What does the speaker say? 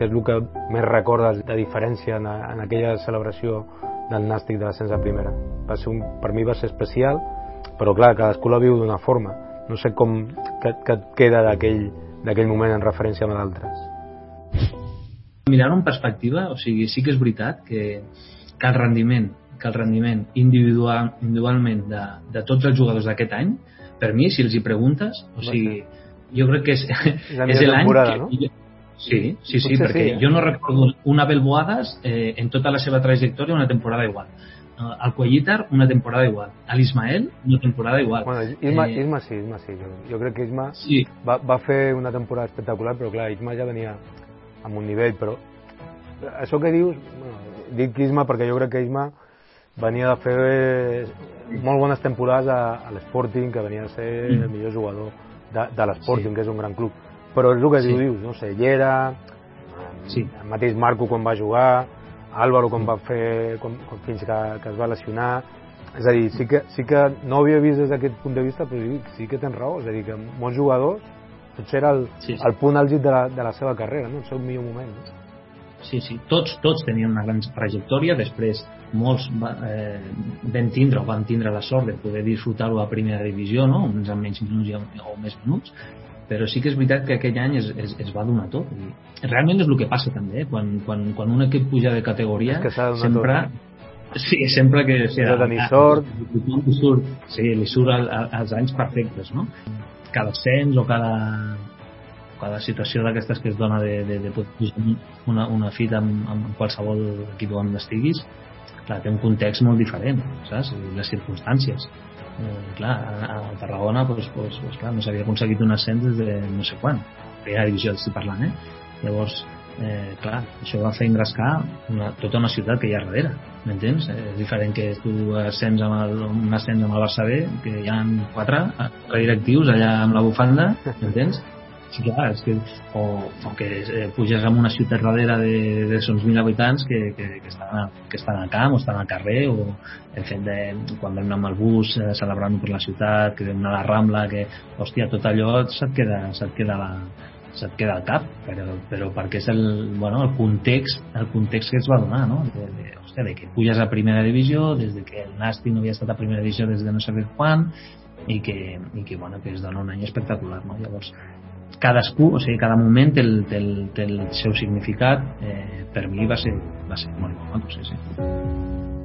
què és el que més recordes de diferència en, en aquella celebració del Nàstic de l'ascens a primera? Va ser un, per mi va ser especial, però clar, cadascú la viu d'una forma. No sé com que, que et queda d'aquell moment en referència amb d'altres. Mirar en perspectiva, o sigui, sí que és veritat que, que el rendiment que el rendiment individual, individualment de, de tots els jugadors d'aquest any, per mi, si els hi preguntes, o sigui, jo crec que és, és l'any que... No? Sí, sí, sí, perquè sí, eh? jo no recordo una Abel Boadas eh, en tota la seva trajectòria una temporada igual. Al Cuellitar, una temporada igual. A l'Ismael, una temporada igual. Bueno, Isma, eh, Isma sí, Isma sí. Jo, jo crec que Isma sí. va, va fer una temporada espectacular, però clar, Isma ja venia amb un nivell, però això que dius, bueno, dic Isma perquè jo crec que Isma venia de fer molt bones temporades a, a l'Sporting, que venia a ser mm. el millor jugador de, de l'Sporting, sí. que és un gran club. Però és el que sí. dius, no sé, Llera, sí. el mateix Marco quan va jugar, Álvaro quan va fer, quan, quan, fins que, que es va lesionar, és a dir, sí que, sí que no havia vist des d'aquest punt de vista, però sí, sí que tens raó, és a dir, que molts jugadors potser era el, sí, sí. el punt àlgid de la, de la seva carrera, no? el seu millor moment. No? Sí, sí, tots, tots tenien una gran trajectòria, després molts eh, van tindre o van tindre la sort de poder disfrutar-ho a primera divisió, no? uns amb menys minuts o més minuts, però sí que és veritat que aquell any es, es, es va donar tot. I realment és el que passa també, eh? quan, quan, quan un equip puja de categoria, que sempre... Tot. Sí, sempre que... O sigui, de tenir sort. Li surt, sí, li surt al, als anys perfectes, no? Cada ascens o cada, cada situació d'aquestes que es dona de, de, de pujar una, una fita amb, amb qualsevol equip on estiguis, clar, té un context molt diferent, saps? I les circumstàncies eh, clar, a, Tarragona pues, pues, pues, clar, no s'havia aconseguit un ascens des de no sé quan primera divisió estic parlant eh? llavors, eh, clar, això va fer engrescar una, tota una ciutat que hi ha darrere m'entens? Eh, és diferent que tu ascens amb el, un ascens amb el Barça B que hi ha quatre, quatre directius allà amb la bufanda, m'entens? Sí, clar, és que, o, o que eh, puges en una ciutat darrere de, de uns mil habitants que, que, que, estan a, que estan al camp o estan al carrer o el fet de quan vam amb el bus eh, celebrant per la ciutat, que vam anar a la Rambla, que, hòstia, tot allò se't queda, se't queda la, se't queda al cap, però, però perquè és el, bueno, el context el context que es va donar, no? De, de, hòstia, de que puges a primera divisió, des de que el Nasti no havia estat a primera divisió des de no sé quan, i que, i que, bueno, que es dona un any espectacular, no? Llavors, cadascú, o sigui, cada moment té el, té el, té el seu significat, eh, per mi va ser, va ser molt important, sí, sí.